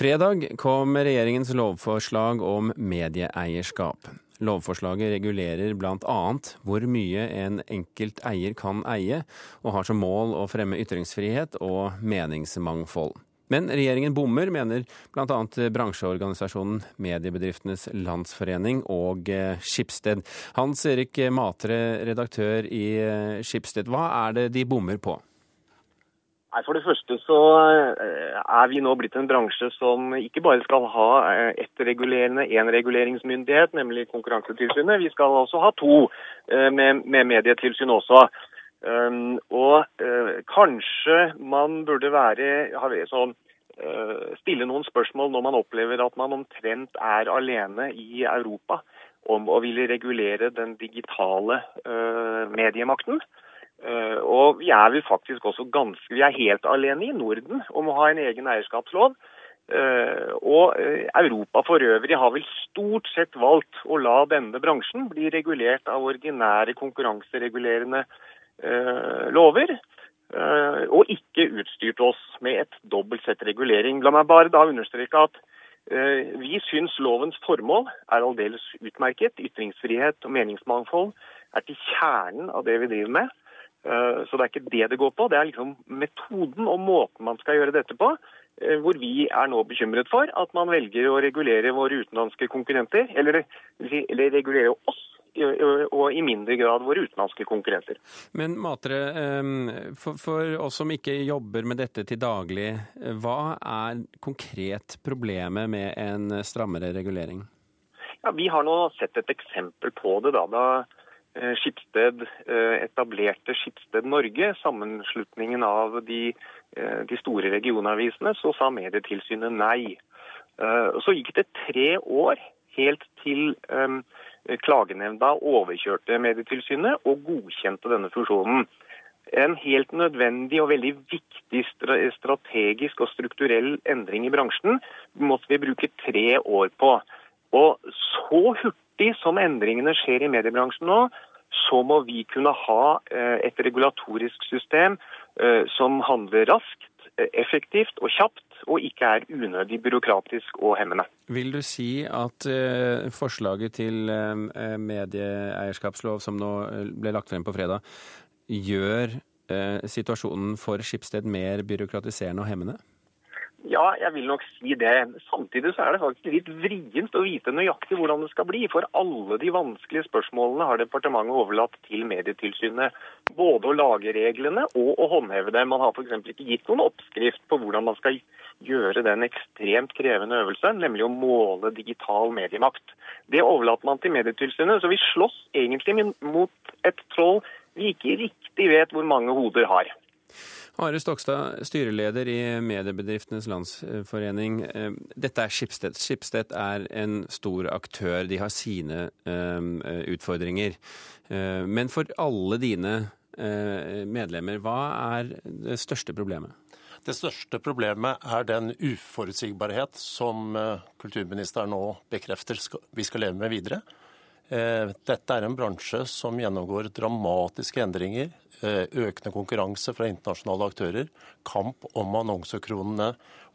Fredag kom regjeringens lovforslag om medieeierskap. Lovforslaget regulerer bl.a. hvor mye en enkelt eier kan eie, og har som mål å fremme ytringsfrihet og meningsmangfold. Men regjeringen bommer, mener bl.a. bransjeorganisasjonen Mediebedriftenes Landsforening og eh, Skipsted. Hans Erik Matre, redaktør i eh, Skipsted, hva er det de bommer på? Nei, For det første så eh, er vi nå blitt en bransje som ikke bare skal ha ett regulerende, én reguleringsmyndighet, nemlig Konkurransetilsynet. Vi skal også ha to med, med Medietilsyn også. Um, og kanskje man burde være sånn, stille noen spørsmål når man opplever at man omtrent er alene i Europa om å ville regulere den digitale mediemakten. Og vi er vel faktisk også ganske Vi er helt alene i Norden om å ha en egen eierskapslov. og Europa for øvrig har vel stort sett valgt å la denne bransjen bli regulert av ordinære konkurranseregulerende Eh, lover. Eh, og ikke utstyrt oss med et dobbelt sett regulering. La meg bare da understreke at eh, vi syns lovens formål er aldeles utmerket. Ytringsfrihet og meningsmangfold er til kjernen av det vi driver med. Så det er ikke det det går på. Det er liksom metoden og måten man skal gjøre dette på. Hvor vi er nå bekymret for at man velger å regulere våre utenlandske konkurrenter, eller, eller regulere oss og i mindre grad våre utenlandske konkurrenter. Men Matre, for, for, oss som ikke jobber med dette til daglig, hva er konkret problemet med en strammere regulering? Ja, Vi har nå sett et eksempel på det. da, da eh, Skipsted eh, etablerte Skipsted Norge, sammenslutningen av de, eh, de store regionavisene, så sa Medietilsynet nei. Så gikk det tre år helt til klagenemnda overkjørte Medietilsynet og godkjente denne fusjonen. En helt nødvendig og veldig viktig strategisk og strukturell endring i bransjen måtte vi bruke tre år på. Og så hurtig som endringene skjer i mediebransjen nå, så må vi kunne ha eh, et regulatorisk system eh, som handler raskt, effektivt og kjapt, og ikke er unødig byråkratisk og hemmende. Vil du si at forslaget til medieeierskapslov som nå ble lagt frem på fredag, gjør situasjonen for Skipsted mer byråkratiserende og hemmende? Ja, jeg vil nok si det. Samtidig så er det faktisk litt vrient å vite nøyaktig hvordan det skal bli. For alle de vanskelige spørsmålene har departementet overlatt til Medietilsynet. Både å lage reglene og å håndheve dem. Man har f.eks. ikke gitt noen oppskrift på hvordan man skal gjøre den ekstremt krevende øvelsen, nemlig å måle digital mediemakt. Det overlater man til Medietilsynet. Så vi slåss egentlig mot et troll vi ikke riktig vet hvor mange hoder har. Are Stokstad, styreleder i Mediebedriftenes Landsforening. Eh, dette er Skipsted. Skipsted er en stor aktør. De har sine eh, utfordringer. Eh, men for alle dine medlemmer, hva er det største problemet? Det største problemet er den uforutsigbarhet som kulturministeren nå bekrefter vi skal leve med videre. Eh, dette er en bransje som gjennomgår dramatiske endringer. Eh, økende konkurranse fra internasjonale aktører. Kamp om annonsekronene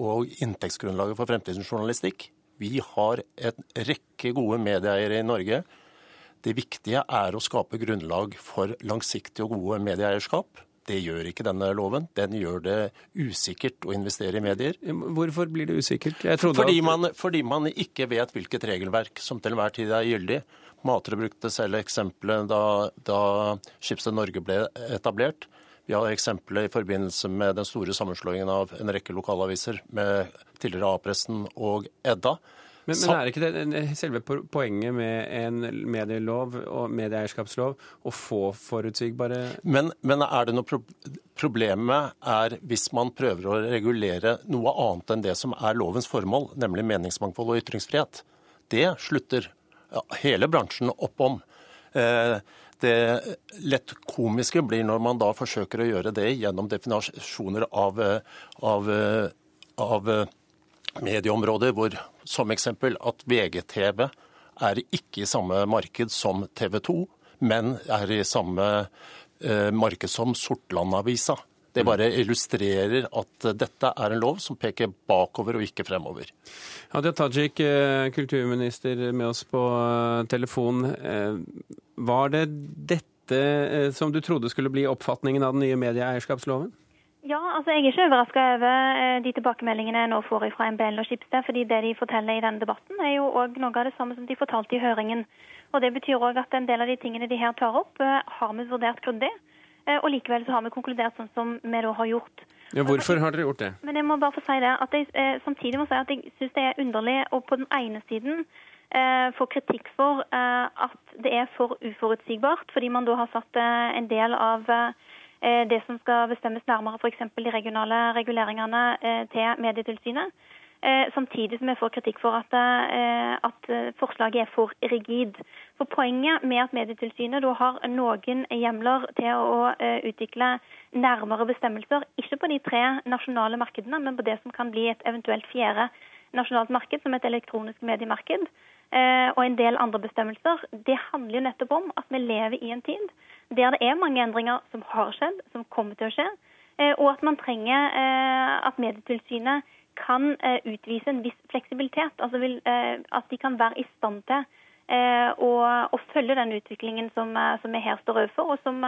og inntektsgrunnlaget for fremtidens journalistikk. Vi har en rekke gode medieeiere i Norge. Det viktige er å skape grunnlag for langsiktig og gode medieeierskap. Det gjør ikke denne loven. Den gjør det usikkert å investere i medier. Hvorfor blir det usikkert? Fordi man, fordi man ikke vet hvilket regelverk som til enhver tid er gyldig. Matre brukte selv eksempelet da, da Skipsted Norge ble etablert. Vi har eksempelet i forbindelse med den store sammenslåingen av en rekke lokalaviser med tidligere A-pressen og Edda. Men, men, er ikke det selve poenget med en medielov og medieeierskapslov å få forutsigbare Men, men er det noe pro Problemet er hvis man prøver å regulere noe annet enn det som er lovens formål, nemlig meningsmangfold og ytringsfrihet. Det slutter hele bransjen opp om. Eh, det lett komiske blir når man da forsøker å gjøre det gjennom definasjoner av, eh, av, eh, av medieområder, hvor som eksempel at VGTV er ikke i samme marked som TV 2, men er i samme marked som Sortland-avisa. Det bare illustrerer at dette er en lov som peker bakover og ikke fremover. Hadia Tajik, eh, kulturminister med oss på eh, telefon. Eh, var det dette som du trodde skulle bli oppfatningen av den nye medieeierskapsloven? Ja, altså jeg er ikke overraska over de tilbakemeldingene jeg nå får fra MBL og Skipsted. fordi det de forteller i denne debatten er jo også noe av det samme som de fortalte i høringen. Og Det betyr òg at en del av de tingene de her tar opp, har vi vurdert grundig. Eh, og likevel så har vi konkludert sånn som vi da har gjort. Ja, Hvorfor har dere gjort det? Men jeg må bare få si det, at jeg eh, samtidig må jeg si at jeg syns det er underlig å på den ene siden eh, få kritikk for eh, at det er for uforutsigbart, fordi man da har satt eh, en del av eh, det som skal bestemmes nærmere, f.eks. de regionale reguleringene til Medietilsynet. Eh, samtidig som jeg får kritikk for at, eh, at, forslaget er for rigid. For Poenget med at Medietilsynet da har noen hjemler til å eh, utvikle nærmere bestemmelser, ikke på de tre nasjonale markedene, men på det som kan bli et eventuelt fjerde nasjonalt marked, som et elektronisk mediemarked, og en del andre bestemmelser, det handler jo nettopp om at vi lever i en tid der det er mange endringer som har skjedd, som kommer til å skje, og at man trenger at Medietilsynet kan eh, utvise en viss fleksibilitet. Altså vil, eh, at de kan være i stand til eh, å, å, følge den utviklingen som, som vi her står overfor, og som,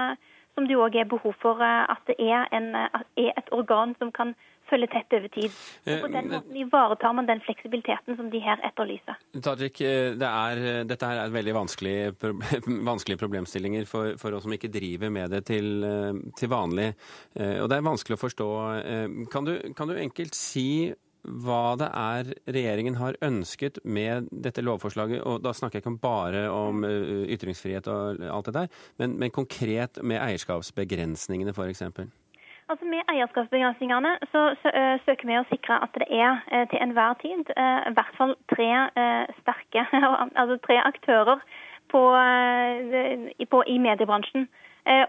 som det òg er behov for at det er, en, er, et organ som kan følge tett over tid. Og på den måten ivaretar man den fleksibiliteten som de her etterlyser. Tajik, det er, dette her er veldig vanskelige, vanskelige problemstillinger for, for, oss som ikke driver med det til, til vanlig. Og det er vanskelig å forstå. Kan du, kan du enkelt si hva det er regjeringen har ønsket med dette lovforslaget. og Da snakker jeg ikke bare om eh, ytringsfrihet og alt det der, men, men konkret med eierskapsbegrensningene f.eks. Altså Med eierskapsbegrensningene så, så ø, søker vi å sikre at det er til enhver tid ø, i hvert fall tre sterke, altså tre aktører på, på, i mediebransjen.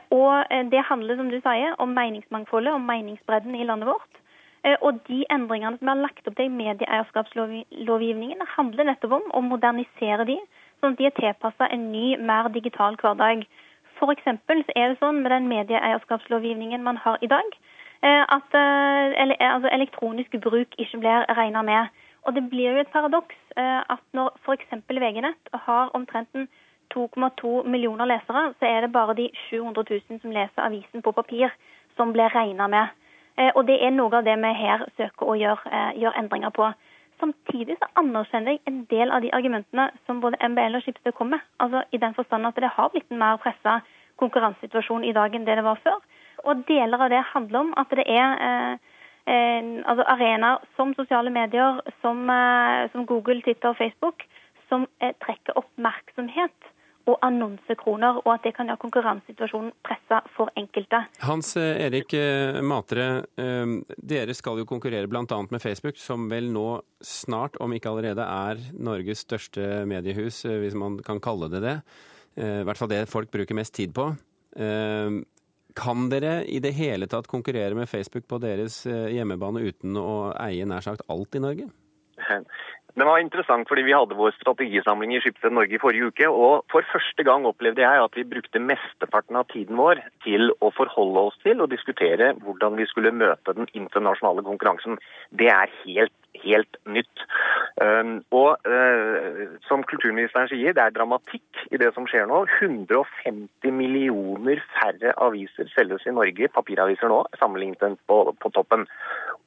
og Det handler som du sier, om meningsmangfoldet og meningsbredden i landet vårt. Og de endringene som er lagt opp til i medieeierskapslovgivningen, handler nettopp om å modernisere de, sånn at de er tilpassa en ny, mer digital hverdag. F.eks. er det sånn med den medieeierskapslovgivningen man har i dag, eh, at eh, altså elektronisk bruk ikke blir regna med. Og det blir jo et paradoks at når f.eks. VG-nett har omtrent 2,2 millioner lesere, så er det bare de 700 000 som leser avisen på papir, som blir regna med. Eh, og det er noe av det vi her søker å gjøre, eh, gjøre endringer på. Samtidig så anerkjenner jeg en del av de argumentene som både MBL og Skipsted kom med. Altså I den forstand at det har blitt en mer pressa konkurransesituasjon i dag enn det det var før. Og deler av det handler om at det er eh, eh, altså arenaer som sosiale medier, som, eh, som Google, Twitter og Facebook, som eh, trekker oppmerksomhet og annonsekroner, og at det kan gjøre konkurransesituasjonen pressa for enkelte. Hans eh, Erik eh, Matre, eh, dere skal jo konkurrere bl.a. med Facebook, som vel nå snart, om ikke allerede, er Norges største mediehus, hvis man kan kalle det det. I hvert fall det folk bruker mest tid på. Kan dere i det hele tatt konkurrere med Facebook på deres hjemmebane uten å eie nær sagt alt i Norge? Det var interessant fordi vi hadde vår strategisamling i Skipsted Norge i forrige uke. Og for første gang opplevde jeg at vi brukte mesteparten av tiden vår til å forholde oss til og diskutere hvordan vi skulle møte den internasjonale konkurransen. Det er helt helt nytt. Um, og uh, som kulturministeren sier, det er dramatikk i det som skjer nå. 150 millioner færre aviser selges i Norge, papiraviser nå, sammenlignet på, på toppen.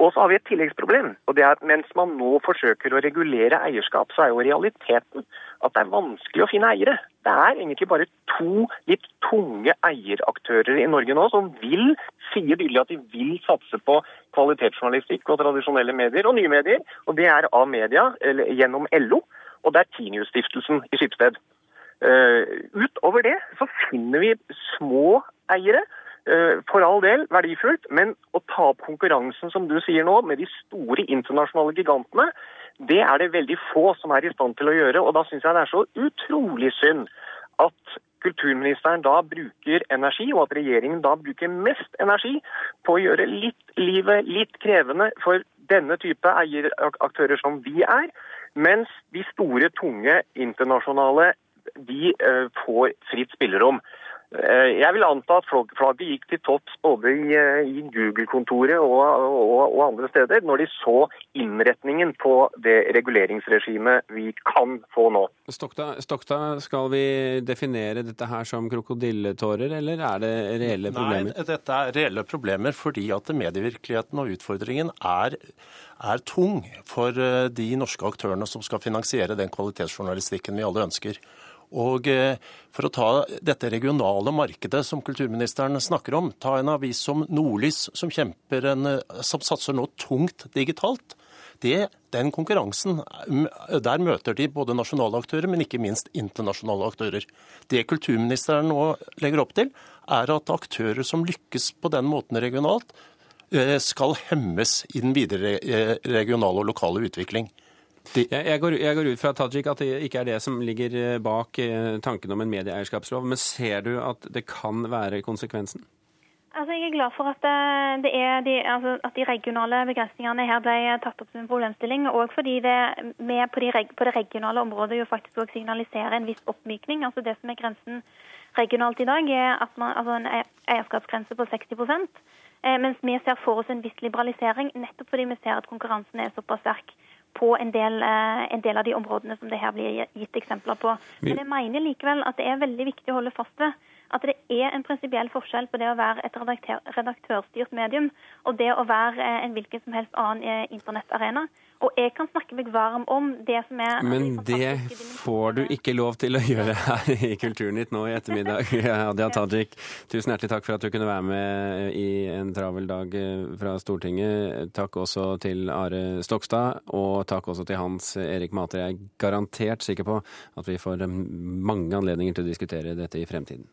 Og så har vi et tilleggsproblem. og det er at Mens man nå forsøker å regulere eierskap, så er jo realiteten at det er vanskelig å finne eiere. Det er egentlig bare to litt tunge eieraktører i Norge nå som vil, sier tydelig at de vil satse på kvalitetsjournalistikk og tradisjonelle medier og nye medier. Og det er av media eller, gjennom LO, og det er Tinius-stiftelsen i Skipsted. Uh, utover det så finner vi små eiere. Uh, for all del verdifullt, men å ta opp konkurransen som du sier nå, med de store internasjonale gigantene, det er det veldig få som er i stand til å gjøre. og Da syns jeg det er så utrolig synd at kulturministeren da bruker energi, og at regjeringen da bruker mest energi på å gjøre litt livet litt krevende for denne type eieraktører som vi er, mens de store, tunge internasjonale de uh, får fritt spillerom. Eh, jeg vil anta at flagget gikk til topps både i, eh, i Google-kontoret og, og, og, andre steder, når de så innretningen på det reguleringsregimet vi kan få nå. Stokta, Stokta, skal vi definere dette her som krokodilletårer, eller er det reelle problemer? Nei, dette er reelle problemer fordi at medievirkeligheten og utfordringen er, er tung for eh, de norske aktørene som skal finansiere den kvalitetsjournalistikken vi alle ønsker. Og eh, For å ta dette regionale markedet som kulturministeren snakker om, ta en avis som Nordlys, som, en, eh, som satser nå tungt digitalt. Det, den konkurransen, Der møter de både nasjonale aktører, men ikke minst internasjonale aktører. Det kulturministeren nå legger opp til, er at aktører som lykkes på den måten regionalt, eh, skal hemmes i den videre regionale og lokale utvikling. Jeg, jeg, går, jeg, går, ut fra Tajik at det ikke er det som ligger eh, bak eh, tanken om en medieeierskapslov, men ser du at det kan være konsekvensen? Altså, jeg er glad for at, eh, de, altså, at de regionale begrensningene her ble tatt opp som en problemstilling. Og fordi det med på, de, på, det regionale området jo faktisk også signaliserer en viss oppmykning. Altså Det som er grensen regionalt i dag, er at man, altså en eierskapsgrense på 60% Mens vi ser for oss en viss liberalisering, nettopp fordi vi ser at konkurransen er såpass sterk på en del, eh, en del, av de områdene som det her blir gitt eksempler på. Men jeg mener likevel at det er veldig viktig å holde fast ved at det er en prinsipiell forskjell på det å være et redaktør, redaktørstyrt medium og det å være eh, en hvilken som helst annen eh, internettarena. Og jeg kan snakke meg varm om det som er Men det får du ikke lov til å gjøre her i Kulturnytt nå i ettermiddag. Hadia Tajik, tusen hjertelig takk for at du kunne være med i en travel dag fra Stortinget. Takk også til Are Stokstad, og takk også til Hans Erik Mater. Jeg er garantert sikker på at vi får mange anledninger til å diskutere dette i fremtiden.